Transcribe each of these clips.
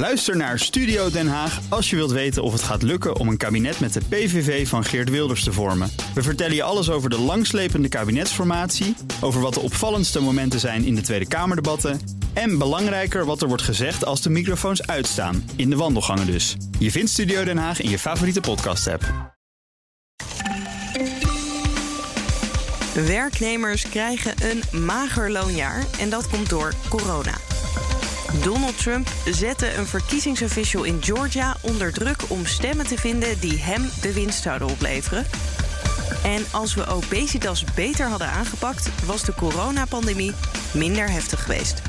Luister naar Studio Den Haag als je wilt weten of het gaat lukken om een kabinet met de PVV van Geert Wilders te vormen. We vertellen je alles over de langslepende kabinetsformatie, over wat de opvallendste momenten zijn in de Tweede Kamerdebatten en belangrijker wat er wordt gezegd als de microfoons uitstaan, in de wandelgangen dus. Je vindt Studio Den Haag in je favoriete podcast-app. Werknemers krijgen een mager loonjaar en dat komt door corona. Donald Trump zette een verkiezingsofficial in Georgia onder druk om stemmen te vinden die hem de winst zouden opleveren. En als we obesitas beter hadden aangepakt, was de coronapandemie minder heftig geweest.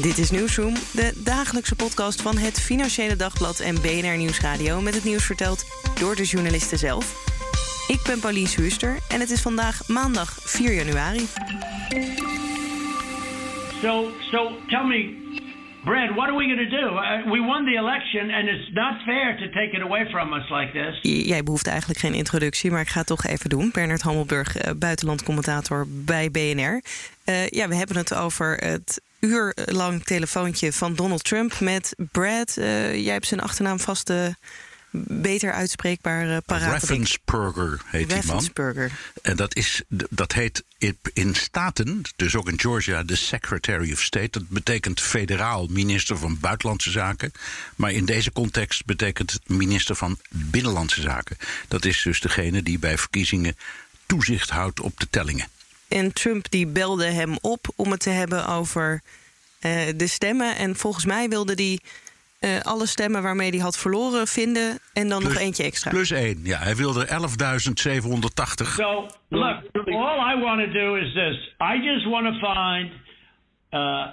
Dit is Nieuwsroom, de dagelijkse podcast van het Financiële Dagblad en BNR Nieuwsradio met het nieuws verteld door de journalisten zelf. Ik ben Pauline Huuster en het is vandaag maandag 4 januari. So, so tell me, Brad, what are we going to do? Uh, we won the election, and it's not fair to take it away from us like this. Jij behoeft eigenlijk geen introductie, maar ik ga het toch even doen. Bernard Hammelburg, uh, buitenlandcommentator bij BNR. Uh, ja, we hebben het over het uurlang telefoontje van Donald Trump met Brad. Uh, jij hebt zijn achternaam vast beter uitspreekbare paraat. Ravensburger heet die man. En dat, is, dat heet in Staten, dus ook in Georgia, de Secretary of State. Dat betekent federaal minister van Buitenlandse Zaken. Maar in deze context betekent het minister van Binnenlandse Zaken. Dat is dus degene die bij verkiezingen toezicht houdt op de tellingen. En Trump die belde hem op om het te hebben over uh, de stemmen. En volgens mij wilde die uh, alle stemmen waarmee hij had verloren vinden en dan plus, nog eentje extra. Plus één, ja. Hij wilde er 11.780. So, look, all I want to do is this. I just want to find uh,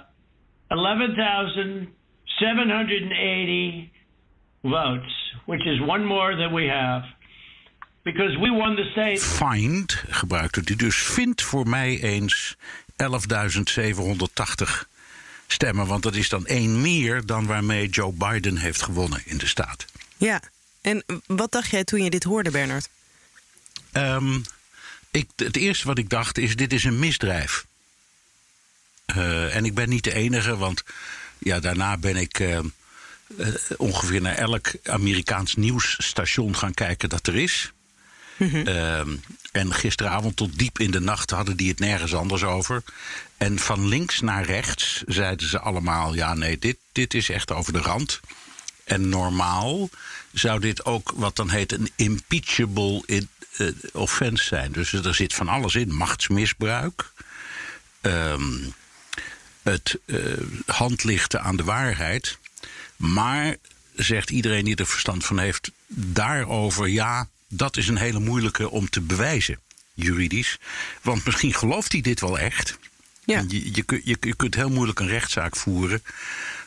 11,780 votes, which is one more than we have. Because we won the state. Find gebruikte hij dus. Vind voor mij eens 11.780 stemmen. Want dat is dan één meer dan waarmee Joe Biden heeft gewonnen in de staat. Ja, en wat dacht jij toen je dit hoorde, Bernard? Um, ik, het eerste wat ik dacht is: dit is een misdrijf. Uh, en ik ben niet de enige, want ja, daarna ben ik uh, uh, ongeveer naar elk Amerikaans nieuwsstation gaan kijken dat er is. Mm -hmm. En gisteravond tot diep in de nacht hadden die het nergens anders over. En van links naar rechts zeiden ze allemaal: ja, nee, dit, dit is echt over de rand. En normaal zou dit ook wat dan heet een impeachable uh, offense zijn. Dus er zit van alles in: machtsmisbruik, um, het uh, handlichten aan de waarheid. Maar, zegt iedereen die er verstand van heeft, daarover ja, dat is een hele moeilijke om te bewijzen, juridisch. Want misschien gelooft hij dit wel echt. Ja. Je, je, je, je kunt heel moeilijk een rechtszaak voeren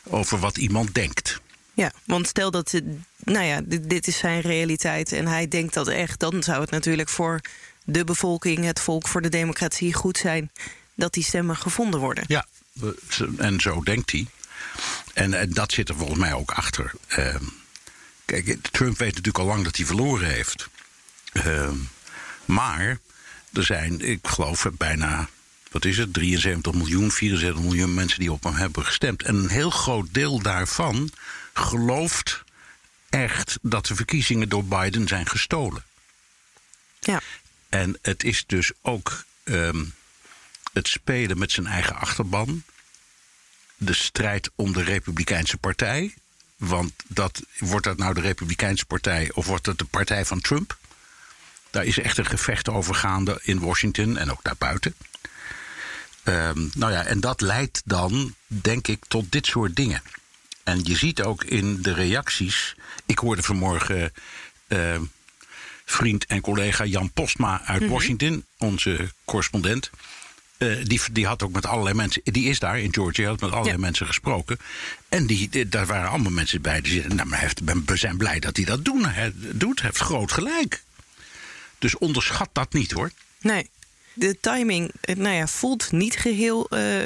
over wat iemand denkt. Ja, want stel dat, nou ja, dit, dit, is zijn realiteit en hij denkt dat echt, dan zou het natuurlijk voor de bevolking, het volk, voor de democratie goed zijn dat die stemmen gevonden worden. Ja, en zo denkt hij. En, en dat zit er volgens mij ook achter. Uh, kijk, Trump weet natuurlijk al lang dat hij verloren heeft. Uh, maar er zijn, ik geloof, bijna wat is het, 73 miljoen, 74 miljoen mensen die op hem hebben gestemd. En een heel groot deel daarvan gelooft echt dat de verkiezingen door Biden zijn gestolen. Ja. En het is dus ook um, het spelen met zijn eigen achterban. De strijd om de Republikeinse Partij. Want dat, wordt dat nou de Republikeinse Partij of wordt het de partij van Trump? Daar is echt een gevecht over gaande in Washington en ook daarbuiten. Um, nou ja, en dat leidt dan, denk ik, tot dit soort dingen. En je ziet ook in de reacties. Ik hoorde vanmorgen uh, vriend en collega Jan Postma uit mm-hmm. Washington, onze correspondent. Uh, die, die had ook met allerlei mensen. Die is daar in Georgia, had met allerlei ja. mensen gesproken. En die, die, daar waren allemaal mensen bij die zeiden: Nou, maar heeft, we zijn blij dat hij dat doen, he, doet. Hij heeft groot gelijk. Dus onderschat dat niet hoor. Nee de timing nou ja, voelt niet geheel uh,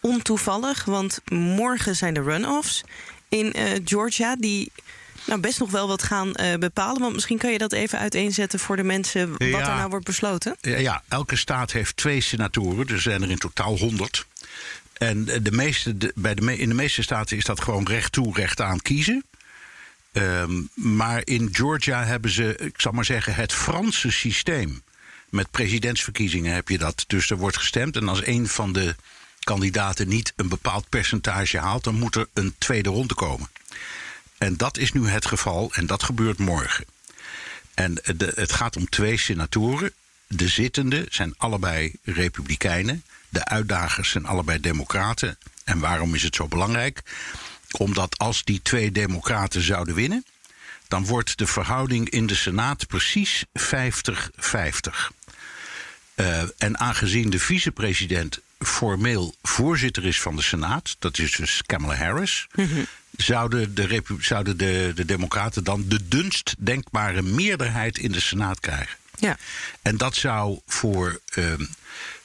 ontoevallig. Want morgen zijn de runoffs in uh, Georgia. Die nou, best nog wel wat gaan uh, bepalen. Want misschien kan je dat even uiteenzetten voor de mensen. Wat ja, er nou wordt besloten. Ja, ja, elke staat heeft twee senatoren. Er zijn er in totaal 100. En de meeste, de, bij de, in de meeste staten is dat gewoon recht toe, recht aan kiezen. Um, maar in Georgia hebben ze, ik zal maar zeggen, het Franse systeem. Met presidentsverkiezingen heb je dat. Dus er wordt gestemd. En als een van de kandidaten niet een bepaald percentage haalt, dan moet er een tweede ronde komen. En dat is nu het geval en dat gebeurt morgen. En het gaat om twee senatoren. De zittenden zijn allebei republikeinen. De uitdagers zijn allebei democraten. En waarom is het zo belangrijk? Omdat als die twee democraten zouden winnen, dan wordt de verhouding in de Senaat precies 50-50. Uh, en aangezien de vicepresident formeel voorzitter is van de Senaat, dat is dus Kamala Harris, mm-hmm. zouden, de, zouden de, de Democraten dan de dunst denkbare meerderheid in de Senaat krijgen. Ja. En dat zou voor uh,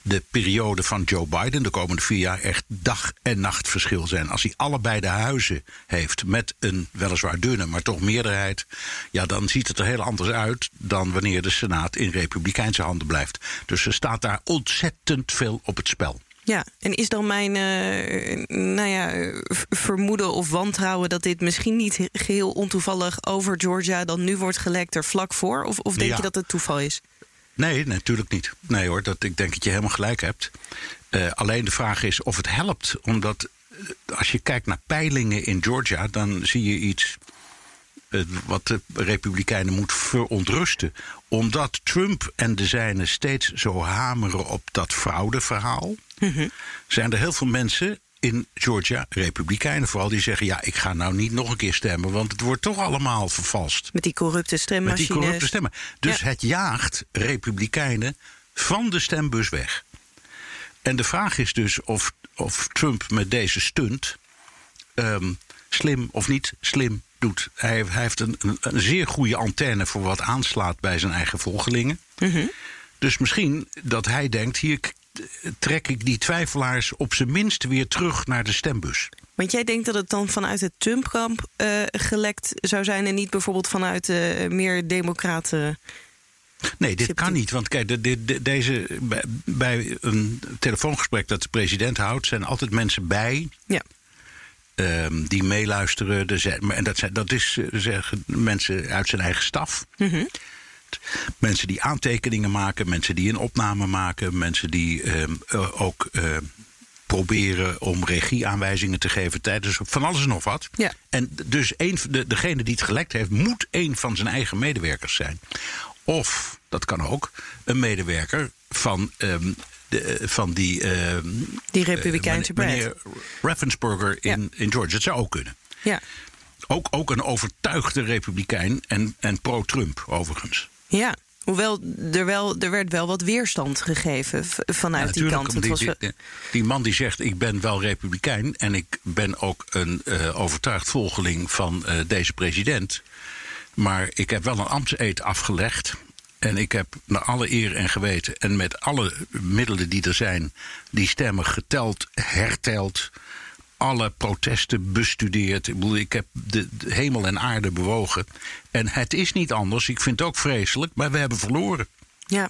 de periode van Joe Biden, de komende vier jaar, echt dag en nacht verschil zijn. Als hij allebei de huizen heeft met een weliswaar dunne, maar toch meerderheid, ja, dan ziet het er heel anders uit dan wanneer de Senaat in republikeinse handen blijft. Dus er staat daar ontzettend veel op het spel. Ja, en is dan mijn uh, nou ja, vermoeden of wantrouwen dat dit misschien niet geheel ontoevallig over Georgia dan nu wordt gelekt er vlak voor? Of, of denk Ja. je dat het toeval is? Nee, natuurlijk niet. Nee hoor, dat, ik denk dat je helemaal gelijk hebt. Uh, alleen de vraag is of het helpt. Omdat uh, als je kijkt naar peilingen in Georgia, dan zie je iets wat de Republikeinen moet verontrusten. Omdat Trump en de zijnen steeds zo hameren op dat fraudeverhaal, Mhm. zijn er heel veel mensen in Georgia, Republikeinen vooral, die zeggen: Ja, ik ga nou niet nog een keer stemmen, want het wordt toch allemaal vervalst. Met die corrupte Met stemmachines. die corrupte stemmen. Dus Ja. het jaagt Republikeinen van de stembus weg. En de vraag is dus of, of Trump met deze stunt ehm, slim of niet slim doet. Hij, hij heeft een, een, een zeer goede antenne voor wat aanslaat bij zijn eigen volgelingen. Mhm. Dus misschien dat hij denkt: hier trek ik die twijfelaars op zijn minst weer terug naar de stembus. Want jij denkt dat het dan vanuit het Trump-kamp eh, gelekt zou zijn en niet bijvoorbeeld vanuit de meer democraten. Nee, dit kan niet. Want kijk, de, de- de- deze, bij, bij een telefoongesprek dat de president houdt, zijn altijd mensen bij Ja. Ehm, die meeluisteren. Er zijn- En dat, zijn, dat is eh, zeggen mensen uit zijn eigen staf. Mhm. Mensen die aantekeningen maken, mensen die een opname maken, mensen die ehm, eh, ook ehm, proberen om regieaanwijzingen te geven tijdens van alles en nog wat. Ja. En dus een, de, degene die het gelekt heeft, moet een van zijn eigen medewerkers zijn. Of, dat kan ook, een medewerker van, de, eh, van die. ehm, Die Republikeinse eh, meneer, Brad. meneer Ravensburger in, in Georgia. Dat zou ook kunnen. Ja. Ook, ook een overtuigde republikein en, en pro-Trump, overigens. ja. Hoewel er, wel, er werd wel wat weerstand gegeven vanuit die kant. Die, was die, die- man die zegt: Ik ben wel republikein en ik ben ook een eh, overtuigd volgeling van eh, deze president. Maar ik heb wel een ambtseed afgelegd. En ik heb naar alle eer en geweten en met alle middelen die er zijn, die stemmen geteld, herteld. Alle protesten bestudeerd. Ik bedoel, ik heb de, de hemel en aarde bewogen. En het is niet anders. Ik vind het ook vreselijk, maar we hebben verloren. ja.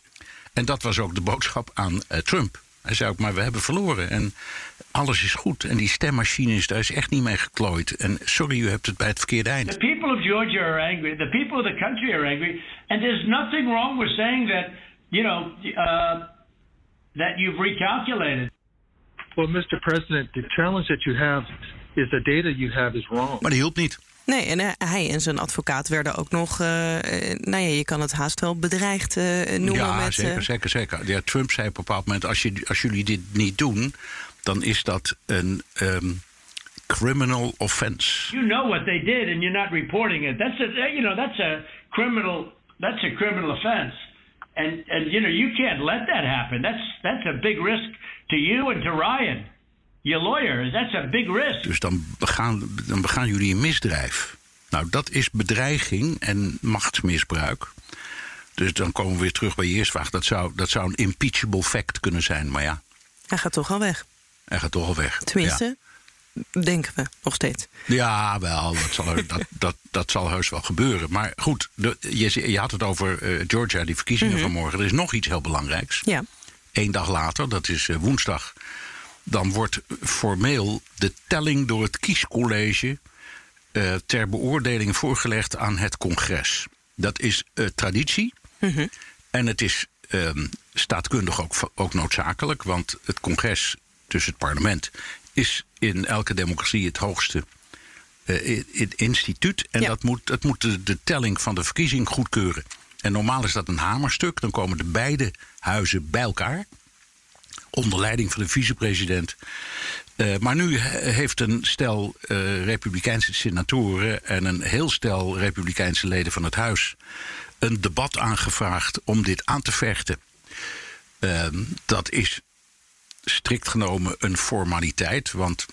En dat was ook de boodschap aan eh, Trump. Hij zei ook, maar we hebben verloren en alles is goed. En die stemmachines, daar is echt niet mee geklooid. En sorry, u hebt het bij het verkeerde eind. The people of Georgia are angry. The people of the country are angry. And there's nothing wrong with saying that, you know, uh, that you've recalculated. Well, Mr. President, the challenge that you have is the data you have is wrong. Maar die hielp niet. Nee, en hij- hij en zijn advocaat werden ook nog, eh, eh, nou ja, je kan het haast wel bedreigd eh, noemen. ja, met, zeker, eh, zeker, zeker. Ja, Trump zei op een bepaald moment, als, je, als jullie dit niet doen... dan is dat een ehm, criminal offense. You know what they did, and you're not reporting it. That's a, you know, that's a criminal, that's a criminal offense. And and you know, you can't let that happen. That's that's a big risk to you and to Ryan, your lawyer. That's a big risk. Dus dan begaan, dan begaan jullie een misdrijf. Nou, dat is bedreiging en machtsmisbruik. Dus dan komen we weer terug bij je eerste vraag. Dat zou, dat zou een impeachable fact kunnen zijn. Maar ja, Hij gaat toch al weg. hij gaat toch al weg. Tenminste, denken we nog steeds. Ja, wel, dat zal, er- dat, dat, dat zal heus wel gebeuren. Maar goed, de, je, je had het over eh, Georgia, die verkiezingen van morgen. Er is nog iets heel belangrijks. Ja. Eén dag later, dat is eh, woensdag, dan wordt formeel de telling door het kiescollege uh, ter beoordeling voorgelegd aan het congres. Dat is uh, traditie. Mm-hmm. En het is um, staatkundig ook, ook noodzakelijk, want het congres, dus het parlement, is in elke democratie het hoogste uh, instituut. En ja. dat moet, dat moet de, de, telling van de verkiezing goedkeuren. En normaal is dat een hamerstuk. Dan komen de beide huizen bij elkaar. Onder leiding van de vicepresident. Uh, maar nu heeft een stel uh, Republikeinse senatoren en een heel stel Republikeinse leden van het Huis een debat aangevraagd om dit aan te vechten. Uh, dat is strikt genomen een formaliteit, want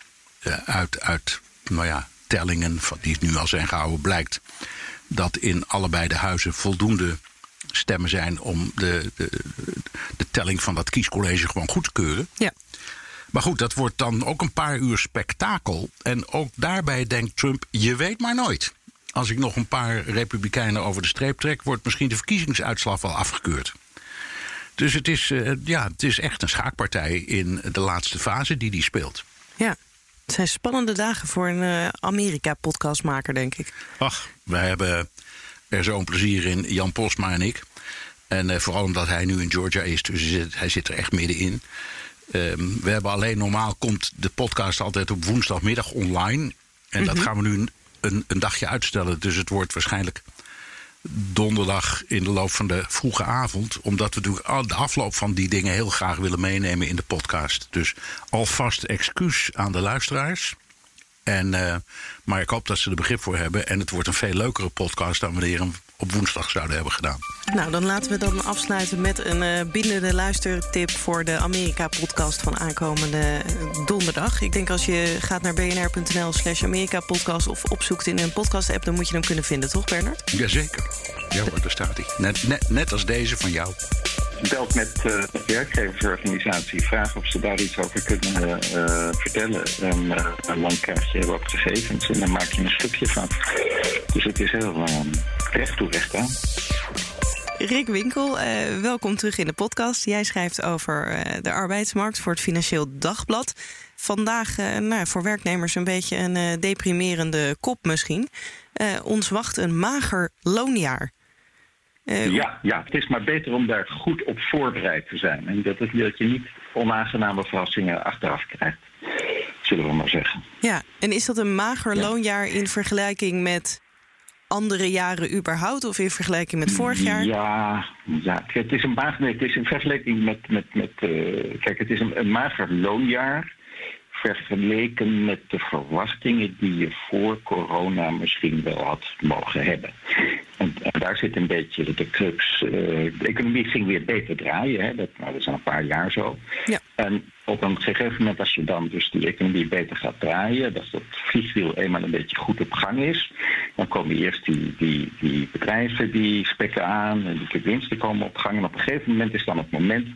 uit, uit nou ja, tellingen van, die nu al zijn gehouden blijkt dat in allebei de huizen voldoende stemmen zijn om de, de, de telling van dat kiescollege gewoon goed te keuren. Ja. Maar goed, dat wordt dan ook een paar uur spektakel. En ook daarbij denkt Trump: je weet maar nooit. Als ik nog een paar republikeinen over de streep trek, wordt misschien de verkiezingsuitslag wel afgekeurd. Dus het is, uh, ja, het is echt een schaakpartij in de laatste fase die die speelt. Ja, het zijn spannende dagen voor een uh, Amerika-podcastmaker, denk ik. Ach, wij hebben zo'n plezier in, Jan Posma en ik. En uh, vooral omdat hij nu in Georgia is, dus hij zit er echt middenin. Ehm, we hebben alleen normaal komt de podcast altijd op woensdagmiddag online. En mm-hmm. dat gaan we nu een, een, dagje uitstellen. Dus het wordt waarschijnlijk donderdag in de loop van de vroege avond. Omdat we de afloop van die dingen heel graag willen meenemen in de podcast. Dus alvast excuus aan de luisteraars. En, uh, maar ik hoop dat ze er begrip voor hebben. En het wordt een veel leukere podcast dan wanneer hem op woensdag zouden hebben gedaan. Nou, dan laten we dan afsluiten met een uh, bindende luistertip voor de Amerika-podcast van aankomende donderdag. Ik denk als je gaat naar bnr.nl slash Amerika-podcast of opzoekt in een podcast-app, dan moet je hem kunnen vinden, toch, Bernard? Jazeker. Ja, daar staat hij. Net, net, net als deze van jou belt met uh, de werkgeversorganisatie. Vraag of ze daar iets over kunnen uh, vertellen. En uh, dan krijg je ook gegevens en dan maak je een stukje van. Dus het is heel recht toe recht aan. Rick Winkel, welkom terug in de podcast. Jij schrijft over de arbeidsmarkt voor het Financieel Dagblad. Vandaag nou, voor werknemers een beetje een deprimerende kop misschien. ons wacht een mager loonjaar. Uh, ja, ja, het is maar beter om daar goed op voorbereid te zijn. En dat, het, dat je niet onaangename verrassingen achteraf krijgt, zullen we maar zeggen. Ja, en is dat een mager loonjaar in vergelijking met andere jaren überhaupt of in vergelijking met vorig jaar? Ja, ja het is een mager, het is in vergelijking met. met, met uh, kijk, het is een, een mager loonjaar vergeleken met de verwachtingen die je voor corona misschien wel had mogen hebben. En, daar zit een beetje de crux. Uh, de economie ging weer beter draaien, hè? Dat, nou, dat is al een paar jaar zo. Ja. En op een gegeven moment, als je dan dus die economie beter gaat draaien, dat dat vliegwiel eenmaal een beetje goed op gang is, dan komen eerst die, die, die bedrijven die spekken aan en die winsten komen op gang. En op een gegeven moment is dan het moment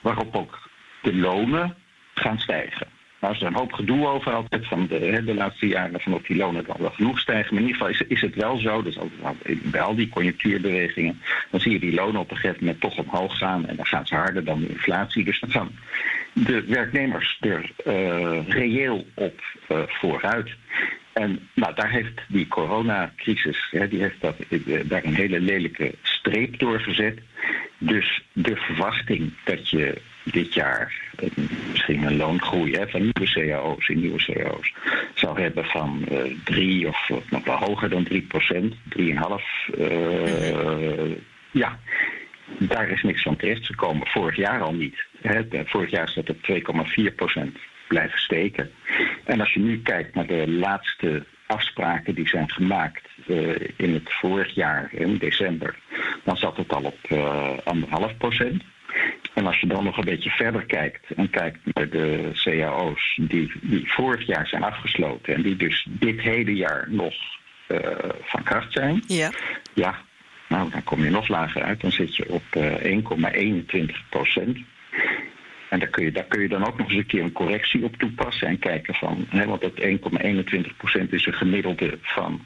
waarop ook de lonen gaan stijgen. Nou is er een hoop gedoe over altijd van de, de laatste jaren van of die lonen dan wel genoeg stijgen. Maar in ieder geval is, het wel zo, dus bij al die conjunctuurbewegingen, dan zie je die lonen op een gegeven moment toch omhoog gaan en dan gaan ze harder dan de inflatie. Dus dan gaan de werknemers er uh, reëel op uh, vooruit. En nou, daar heeft die coronacrisis, hè, die heeft dat, uh, daar een hele lelijke streep door gezet. Dus de verwachting dat je dit jaar misschien een loongroei van nieuwe cao's in nieuwe cao's zou hebben van uh, eh, 3 of nog wel hoger dan 3 procent, 3,5. Uh, ja, daar is niks van terecht gekomen. Vorig jaar al niet. Hè. Vorig jaar dat op 2,4 procent blijven steken. En als je nu kijkt naar de laatste afspraken die zijn gemaakt uh, in het vorig jaar, in december, dan zat het al op anderhalf procent. En als je dan nog een beetje verder kijkt en kijkt naar de cao's die, die vorig jaar zijn afgesloten en die dus dit hele jaar nog uh, van kracht zijn, ja. ja, nou dan kom je nog lager uit. Dan zit je op uh, 1,21 procent. En daar kun, je, daar kun je dan ook nog eens een keer een correctie op toepassen en kijken van, hè, want dat 1,21 procent is een gemiddelde van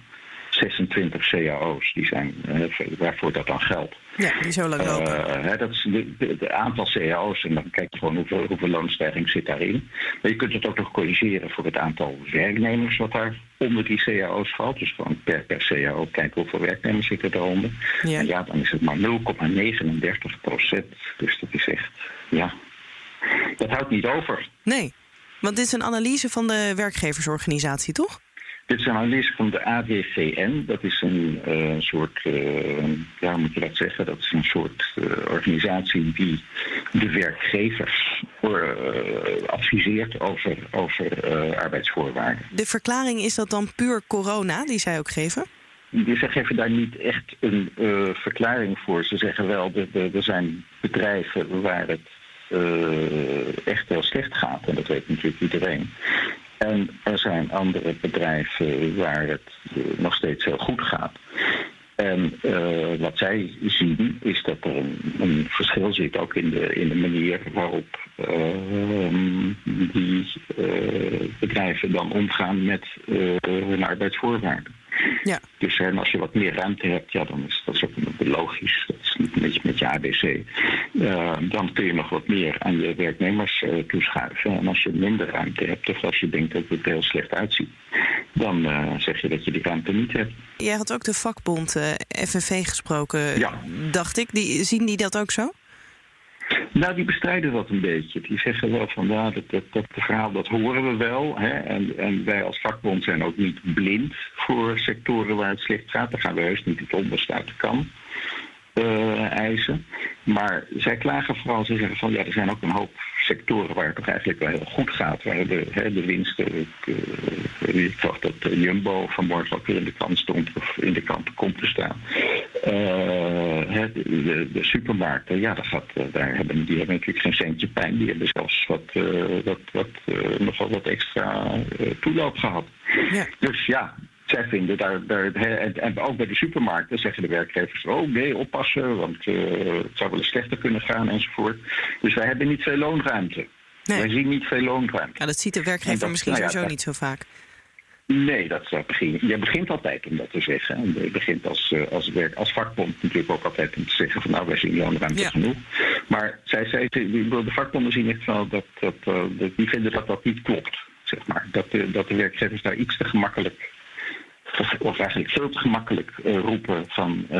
26 cao's die zijn, uh, waarvoor dat dan geldt. Ja, die zo lang lopen. Uh, dat is het aantal cao's en dan kijk je gewoon hoeveel, hoeveel loonstijging zit daarin. Maar je kunt het ook nog corrigeren voor het aantal werknemers wat daar onder die cao's valt. Dus gewoon per, per cao kijken hoeveel werknemers zitten daaronder. Ja. En ja, dan is het maar 0,39 procent. Dus dat is echt, ja, dat houdt niet over. Nee, want dit is een analyse van de werkgeversorganisatie, toch? Dit is een analyse van de ADVN. Dat is een uh, soort, uh, ja, moet je dat zeggen? Dat is een soort uh, organisatie die de werkgevers adviseert over, over arbeidsvoorwaarden. De verklaring is dat dan puur corona, die zij ook geven? Ze geven daar niet echt een verklaring voor. Ze zeggen wel, dat er zijn bedrijven waar het echt heel slecht gaat. En dat weet natuurlijk iedereen. En er zijn andere bedrijven waar het uh, nog steeds heel goed gaat. En uh, wat zij zien is dat er een, verschil zit ook in de, in de manier waarop uh, die bedrijven dan omgaan met hun arbeidsvoorwaarden. Ja. Dus en als je wat meer ruimte hebt, ja, dan is dat ook logisch. Dat is niet met je, met je ABC. Uh, dan kun je nog wat meer aan je werknemers uh, toeschuiven. En als je minder ruimte hebt, of als je denkt dat het heel slecht uitziet, dan uh, zeg je dat je die ruimte niet hebt. Jij had ook de vakbond FNV gesproken, ja. dacht ik. Die, zien die dat ook zo? Nou, die bestrijden dat een beetje. Die zeggen wel van ja, dat, dat, dat verhaal dat horen we wel. Hè? En, en wij als vakbond zijn ook niet blind voor sectoren waar het slecht gaat. Daar gaan we heus niet het onderste kan uh, eisen. Maar zij klagen vooral, ze zeggen van ja, er zijn ook een hoop sectoren waar het toch eigenlijk wel heel goed gaat. Waar de, hè, de winsten, ik, uh, ik zag dat Jumbo vanmorgen ook weer in de kant stond, of in de kant komt te staan. Uh, de, de, supermarkten, ja, dat gaat, daar hebben, die hebben natuurlijk geen centje pijn. Die hebben zelfs wat, wat, wat, nogal wat extra toeloop gehad. Ja. Dus ja, zij vinden daar, daar en ook bij de supermarkten zeggen de werkgevers: oh nee, oppassen, want uh, het zou wel eens slechter kunnen gaan enzovoort. Dus wij hebben niet veel loonruimte. Nee. Wij zien niet veel loonruimte. Ja, dat ziet de werkgever misschien nou ja, sowieso niet zo vaak. Nee, dat, dat begin, je begint altijd om dat te zeggen. En je begint als, eh, als, werk, als vakbond natuurlijk ook altijd om te zeggen van nou wij zien loonruimte ja. genoeg. Maar zij zei, de vakbonden zien echt wel dat, dat, uh, die vinden dat dat niet klopt. Zeg maar. dat, de, dat de werkgevers daar iets te gemakkelijk of eigenlijk veel te gemakkelijk uh, roepen van uh,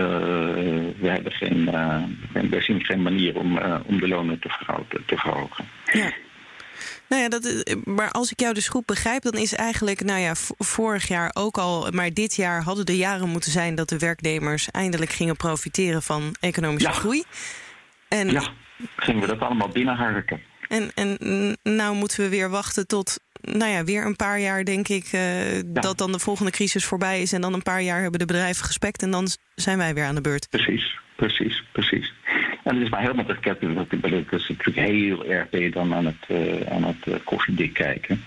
we hebben geen, uh, we zien geen manier om, om de lonen te verhogen. Te verhogen. Ja. Nou ja, dat, maar als ik jou dus goed begrijp, dan is eigenlijk, nou ja, vorig jaar ook al, maar dit jaar hadden de jaren moeten zijn dat de werknemers eindelijk gingen profiteren van economische groei. En, ja, gingen we dat allemaal binnenharken. En, en nou moeten we weer wachten tot nou ja, weer een paar jaar, denk ik, uh, dat dan de volgende crisis voorbij is. En dan een paar jaar hebben de bedrijven gespekt en dan zijn wij weer aan de beurt. Precies, precies, precies. En het is maar helemaal te ketten. Dat is natuurlijk heel erg ben je dan aan het, uh, aan het uh, koffiedik kijken.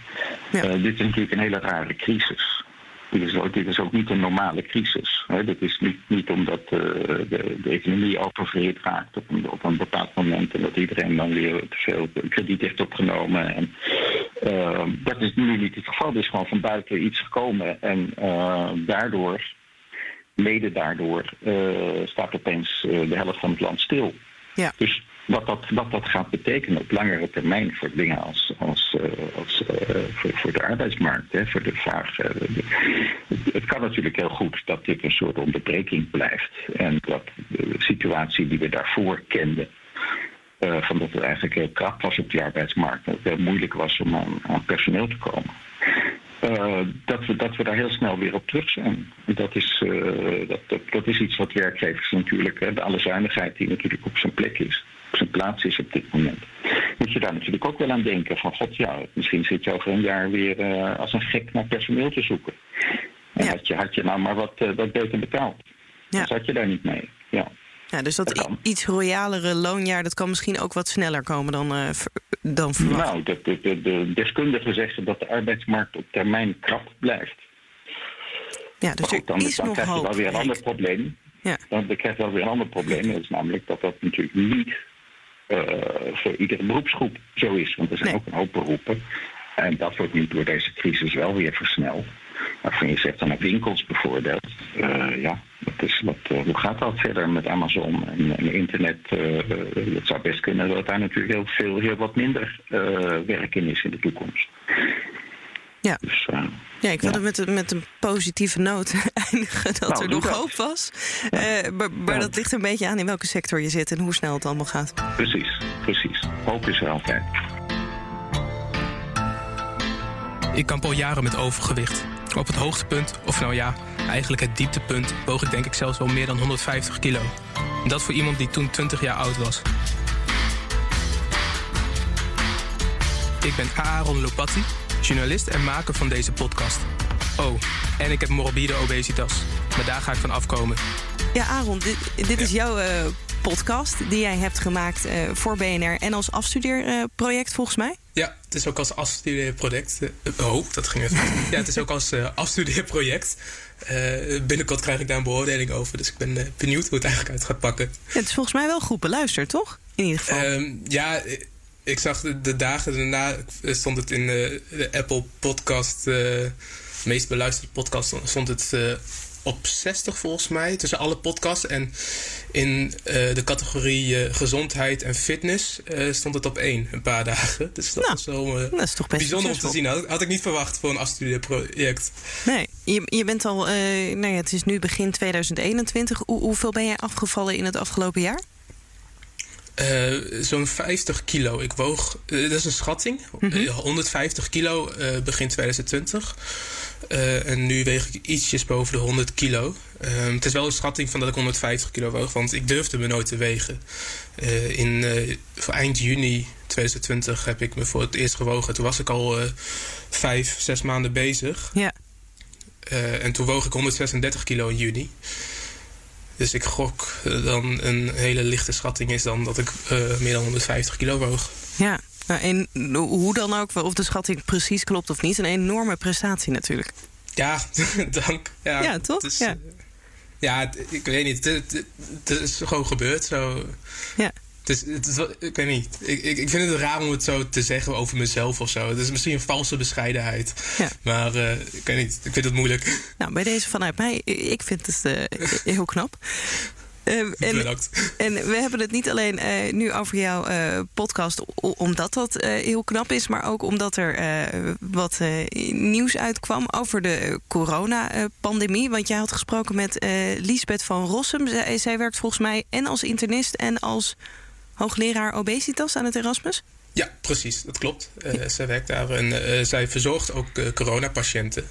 Ja. dit is natuurlijk een hele rare crisis. Dit is, ook, dit is ook niet een normale crisis. Hè. Dit is niet, niet omdat uh, de, de, economie oververhit raakt op een, op een bepaald moment en dat iedereen dan weer te veel krediet heeft opgenomen. En, uh, dat is nu niet het geval. Er is gewoon van buiten iets gekomen en daardoor, mede daardoor, staat opeens de helft van het land stil. Dus wat dat, wat dat gaat betekenen op langere termijn voor dingen als, als, uh, als uh, voor, voor, de arbeidsmarkt, hè, voor de vraag. De, het kan natuurlijk heel goed dat dit een soort onderbreking blijft. En dat de situatie die we daarvoor kenden. van dat het eigenlijk heel krap was op die arbeidsmarkt. Dat het heel moeilijk was om aan personeel te komen. Uh, dat, we, dat we daar heel snel weer op terug zijn. Dat is, uh, dat, dat, dat, is iets wat werkgevers natuurlijk, hè, de alle zuinigheid die natuurlijk op zijn plek is op zijn plaats is op dit moment. Moet je daar natuurlijk ook wel aan denken van god ja, misschien zit je over een jaar weer uh, als een gek naar personeel te zoeken. En ja. had, je, had je nou maar wat, wat beter betaald. Ja. Dan zat je daar niet mee. Ja. Ja, dus dat, dat iets royalere loonjaar, dat kan misschien ook wat sneller komen dan, uh, dan verwacht. Nou, de, de, de, de deskundigen zeggen dat de arbeidsmarkt op termijn krap blijft. Ja, dus goed, dan, is dan nog krijg je wel weer een ander probleem. Ja. Dan krijg je wel weer een ander probleem. Dat is namelijk dat dat natuurlijk niet uh, voor iedere beroepsgroep zo is. Want er zijn ook een hoop beroepen. En dat wordt nu door deze crisis wel weer versneld. Waarvan je zegt dan naar winkels bijvoorbeeld. ja, is wat, hoe gaat dat verder met Amazon en, en internet? het zou best kunnen dat daar natuurlijk heel veel, heel wat minder werk in is in de toekomst. Ja. Dus, ja, ik wilde met, met een positieve noot eindigen dat nou, er nog hoop was. maar, maar dat ligt een beetje aan in welke sector je zit en hoe snel het allemaal gaat. Precies, precies. Hoop is er altijd. Ik kamp al jaren met overgewicht. Op het hoogtepunt, of nou ja, eigenlijk het dieptepunt, woog ik denk ik zelfs wel meer dan 150 kilo. dat voor iemand die toen 20 jaar oud was. Ik ben Aaron Lopatti, journalist en maker van deze podcast. Oh, en ik heb morbide obesitas. Maar daar ga ik van afkomen. Ja, Aaron, dit, dit is jouw uh, podcast die jij hebt gemaakt uh, voor BNR en als afstudeerproject volgens mij. Ja, het is ook als afstudeerproject. Oh, dat ging even. ja, het is ook als afstudeerproject. Binnenkort krijg ik daar een beoordeling over. Dus ik ben benieuwd hoe het eigenlijk uit gaat pakken. Ja, het is volgens mij wel goed beluisterd, toch? In ieder geval. Ehm, ja, ik zag de, dagen daarna stond het in de, de Apple podcast, de meest beluisterde podcast, stond het op 60 volgens mij, tussen alle podcasts. En in uh, de categorie uh, gezondheid en fitness uh, stond het op één een paar dagen. Dus dat, nou, is, wel, dat is toch best bijzonder om te zien. Had, had, ik niet verwacht voor een afstudieproject. Nee, je, je bent al, nou ja, het is nu begin 2021. Hoe, hoeveel ben jij afgevallen in het afgelopen jaar? Zo'n 50 kilo. Ik woog, dat is een schatting, mm -hmm. 150 kilo uh, begin 2020. En nu weeg ik ietsjes boven de 100 kilo. Ehm, het is wel een schatting van dat ik 150 kilo woog, want ik durfde me nooit te wegen. in, voor eind juni 2020 heb ik me voor het eerst gewogen. Toen was ik al vijf, zes maanden bezig. Ja. en toen woog ik 136 kilo in juni. Dus ik gok dan een hele lichte schatting is dan dat ik meer dan 150 kilo woog. Ja, nou, en hoe dan ook, of de schatting precies klopt of niet, een enorme prestatie natuurlijk. Ja, dank. Ja, ja toch? Ja. ja, ik weet niet. Het, het, het, is gewoon gebeurd. Zo. Ja. Het is, het is, ik weet niet. Ik, ik, ik vind het raar om het zo te zeggen over mezelf of zo. Het is misschien een valse bescheidenheid. Ja. Maar uh, ik weet niet. Ik vind het moeilijk. Nou, bij deze vanuit mij, ik vind het uh, heel knap. Uh, en, Bedankt. En we hebben het niet alleen uh, nu over jouw uh, podcast, omdat dat heel knap is, maar ook omdat er wat nieuws uitkwam over de coronapandemie. Want jij had gesproken met Liesbeth van Rossum. Zij, zij werkt volgens mij en als internist en als hoogleraar obesitas aan het Erasmus? Ja, precies, dat klopt. Uh, zij werkt daar en uh, zij verzorgt ook uh, coronapatiënten.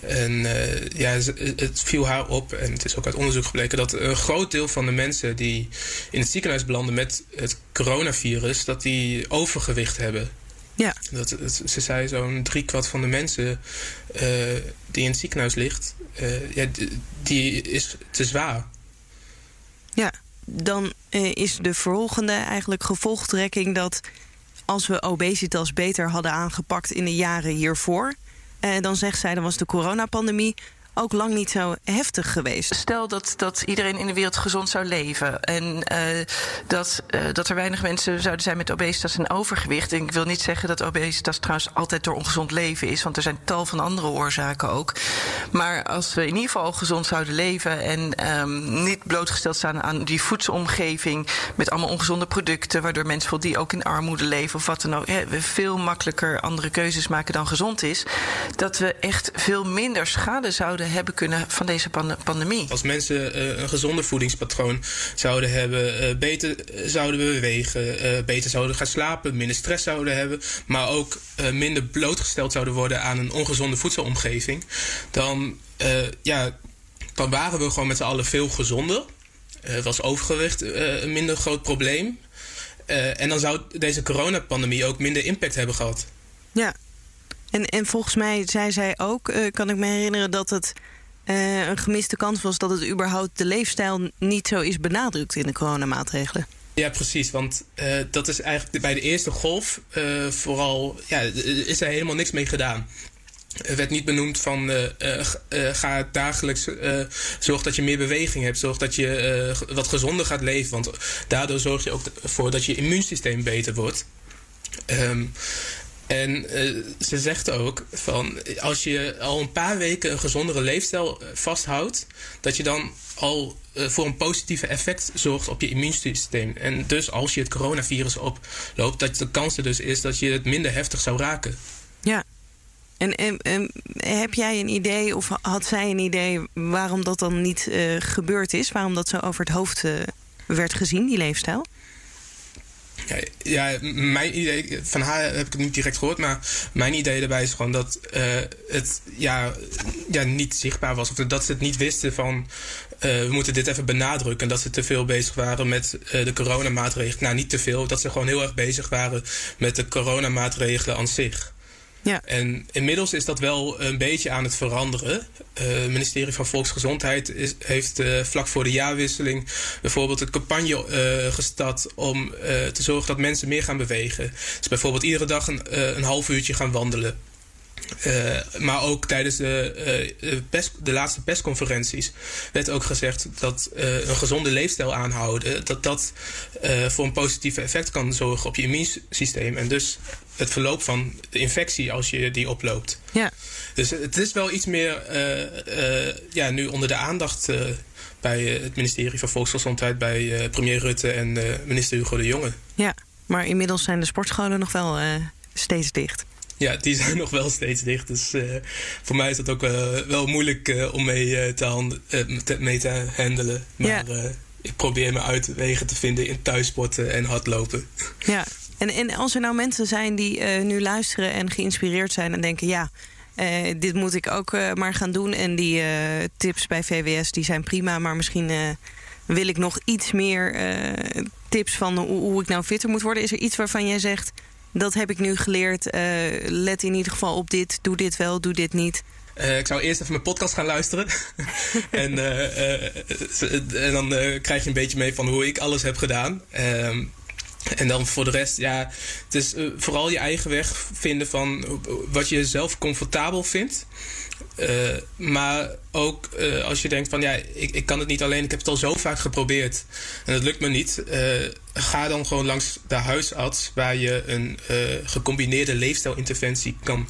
en ja, het viel haar op, en het is ook uit onderzoek gebleken, dat een groot deel van de mensen die in het ziekenhuis belanden met het coronavirus, dat die overgewicht hebben. Ja. Dat, ze zei zo'n driekwart van de mensen die in het ziekenhuis ligt, ja, die is te zwaar. Ja dan uh, is de volgende eigenlijk gevolgtrekking dat als we obesitas beter hadden aangepakt in de jaren hiervoor, uh, dan zegt zij, dan was de coronapandemie ook lang niet zo heftig geweest. Stel dat, dat iedereen in de wereld gezond zou leven. En uh, dat, uh, dat er weinig mensen zouden zijn met obesitas en overgewicht. En ik wil niet zeggen dat obesitas trouwens altijd door ongezond leven is. Want er zijn tal van andere oorzaken ook. Maar als we in ieder geval gezond zouden leven. En um, niet blootgesteld staan aan die voedselomgeving. Met allemaal ongezonde producten. Waardoor mensen die ook in armoede leven of wat dan ook. We veel makkelijker andere keuzes maken dan gezond is. Dat we echt veel minder schade zouden hebben kunnen van deze pandemie. Als mensen uh, een gezonder voedingspatroon zouden hebben, uh, beter zouden bewegen, uh, beter zouden gaan slapen, minder stress zouden hebben, maar ook minder blootgesteld zouden worden aan een ongezonde voedselomgeving, dan, ja, dan waren we gewoon met z'n allen veel gezonder. was overgewicht een minder groot probleem. en dan zou deze coronapandemie ook minder impact hebben gehad. Ja, en, en volgens mij zei zij ook, uh, kan ik me herinneren, dat het uh, een gemiste kans was dat het überhaupt de leefstijl niet zo is benadrukt in de coronamaatregelen. Ja, precies. Want uh, dat is eigenlijk bij de eerste golf vooral, ja, is er helemaal niks mee gedaan. Er werd niet benoemd van ga dagelijks zorg dat je meer beweging hebt, zorg dat je wat gezonder gaat leven, want daardoor zorg je ook voor dat je immuunsysteem beter wordt. Um, En ze zegt ook van als je al een paar weken een gezondere leefstijl vasthoudt, dat je dan al voor een positieve effect zorgt op je immuunsysteem. En dus als je het coronavirus oploopt, dat de kans er dus is dat je het minder heftig zou raken. Ja. En, en, heb jij een idee, of had zij een idee, waarom dat dan niet gebeurd is? Waarom dat zo over het hoofd werd gezien, die leefstijl? Ja, ja, mijn idee, van haar heb ik het niet direct gehoord, maar mijn idee daarbij is gewoon dat uh, het ja, ja, niet zichtbaar was. Of dat ze het niet wisten van we moeten dit even benadrukken. En dat ze te veel bezig waren met de coronamaatregelen. Nou, niet te veel, dat ze gewoon heel erg bezig waren met de coronamaatregelen aan zich. En inmiddels is dat wel een beetje aan het veranderen. Uh, het ministerie van Volksgezondheid is, heeft uh, vlak voor de jaarwisseling bijvoorbeeld een campagne uh, gestart om te zorgen dat mensen meer gaan bewegen. Dus bijvoorbeeld iedere dag een, een half uurtje gaan wandelen. Uh, maar ook tijdens de, uh, pers, de laatste persconferenties werd ook gezegd dat uh, een gezonde leefstijl aanhouden, dat dat voor een positief effect kan zorgen op je immuunsysteem. En dus het verloop van de infectie als je die oploopt. Ja. Dus het is wel iets meer ja, nu onder de aandacht bij het ministerie van Volksgezondheid, bij premier Rutte en minister Hugo de Jonge. Ja, maar inmiddels zijn de sportscholen nog wel steeds dicht. Ja, die zijn nog wel steeds dicht. Dus uh, voor mij is dat ook uh, wel moeilijk uh, om mee, te, hand, mee te handelen. Maar ja. ik probeer me uitwegen te vinden in thuissporten en hardlopen. Ja, en, en als er nou mensen zijn die nu luisteren en geïnspireerd zijn en denken... ja, dit moet ik ook maar gaan doen. En die tips bij VWS die zijn prima, maar misschien wil ik nog iets meer tips van hoe, hoe ik nou fitter moet worden. Is er iets waarvan jij zegt dat heb ik nu geleerd. Uh, let in ieder geval op dit. Doe dit wel, doe dit niet. Uh, ik zou eerst even mijn podcast gaan luisteren. en, uh, en dan krijg je een beetje mee van hoe ik alles heb gedaan. Ehm, en dan voor de rest, ja, het is vooral je eigen weg vinden van wat je zelf comfortabel vindt. Uh, maar ook uh, als je denkt van ja, ik, ik kan het niet alleen, ik heb het al zo vaak geprobeerd en dat lukt me niet. Ga dan gewoon langs de huisarts waar je een gecombineerde leefstijlinterventie kan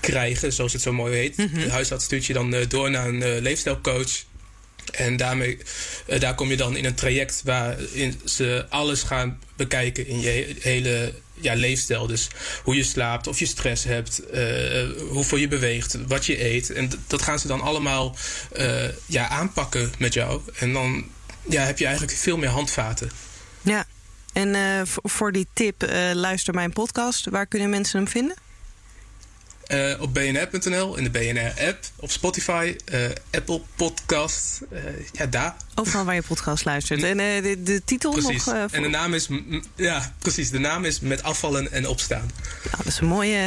krijgen, zoals het zo mooi heet. Mm -hmm. De huisarts stuurt je dan door naar een leefstijlcoach. En daarmee, daar kom je dan in een traject waarin ze alles gaan bekijken in je hele ja, leefstijl. Dus hoe je slaapt, of je stress hebt, uh, hoeveel je beweegt, wat je eet. En dat gaan ze dan allemaal uh, ja, aanpakken met jou. En dan ja, heb je eigenlijk veel meer handvaten. Ja, en voor die tip, luister mijn podcast. Waar kunnen mensen hem vinden? Uh, op bnr.nl, in de BNR-app, op Spotify, uh, Apple Podcast, uh, ja, daar. Overal waar je podcast luistert. En de, de, titel precies. nog? En de naam is, ja, precies, de naam is Met afvallen en opstaan. Nou, dat is een mooie,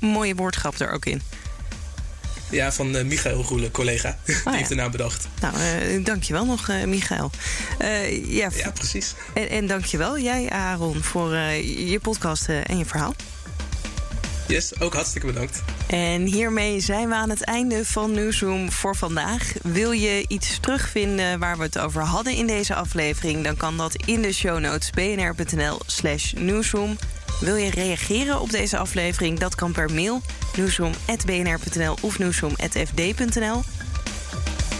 mooie woordgrap er ook in. Ja, van uh, Michael Roele, collega. Oh, Die ja. heeft de naam bedacht. Nou, uh, dankjewel nog, uh, Michael. ja, ja, precies. En, en dankjewel jij, Aaron, voor je podcast en je verhaal. Yes, ook hartstikke bedankt. En hiermee zijn we aan het einde van Newsroom voor vandaag. Wil je iets terugvinden waar we het over hadden in deze aflevering... dan kan dat in de show notes bnr.nl slash newsroom. Wil je reageren op deze aflevering? Dat kan per mail newsroom.bnr.nl of newsroom.fd.nl.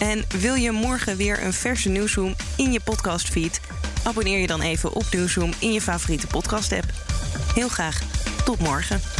En wil je morgen weer een verse Newsroom in je podcastfeed? Abonneer je dan even op Newsroom in je favoriete podcast-app. Heel graag tot morgen.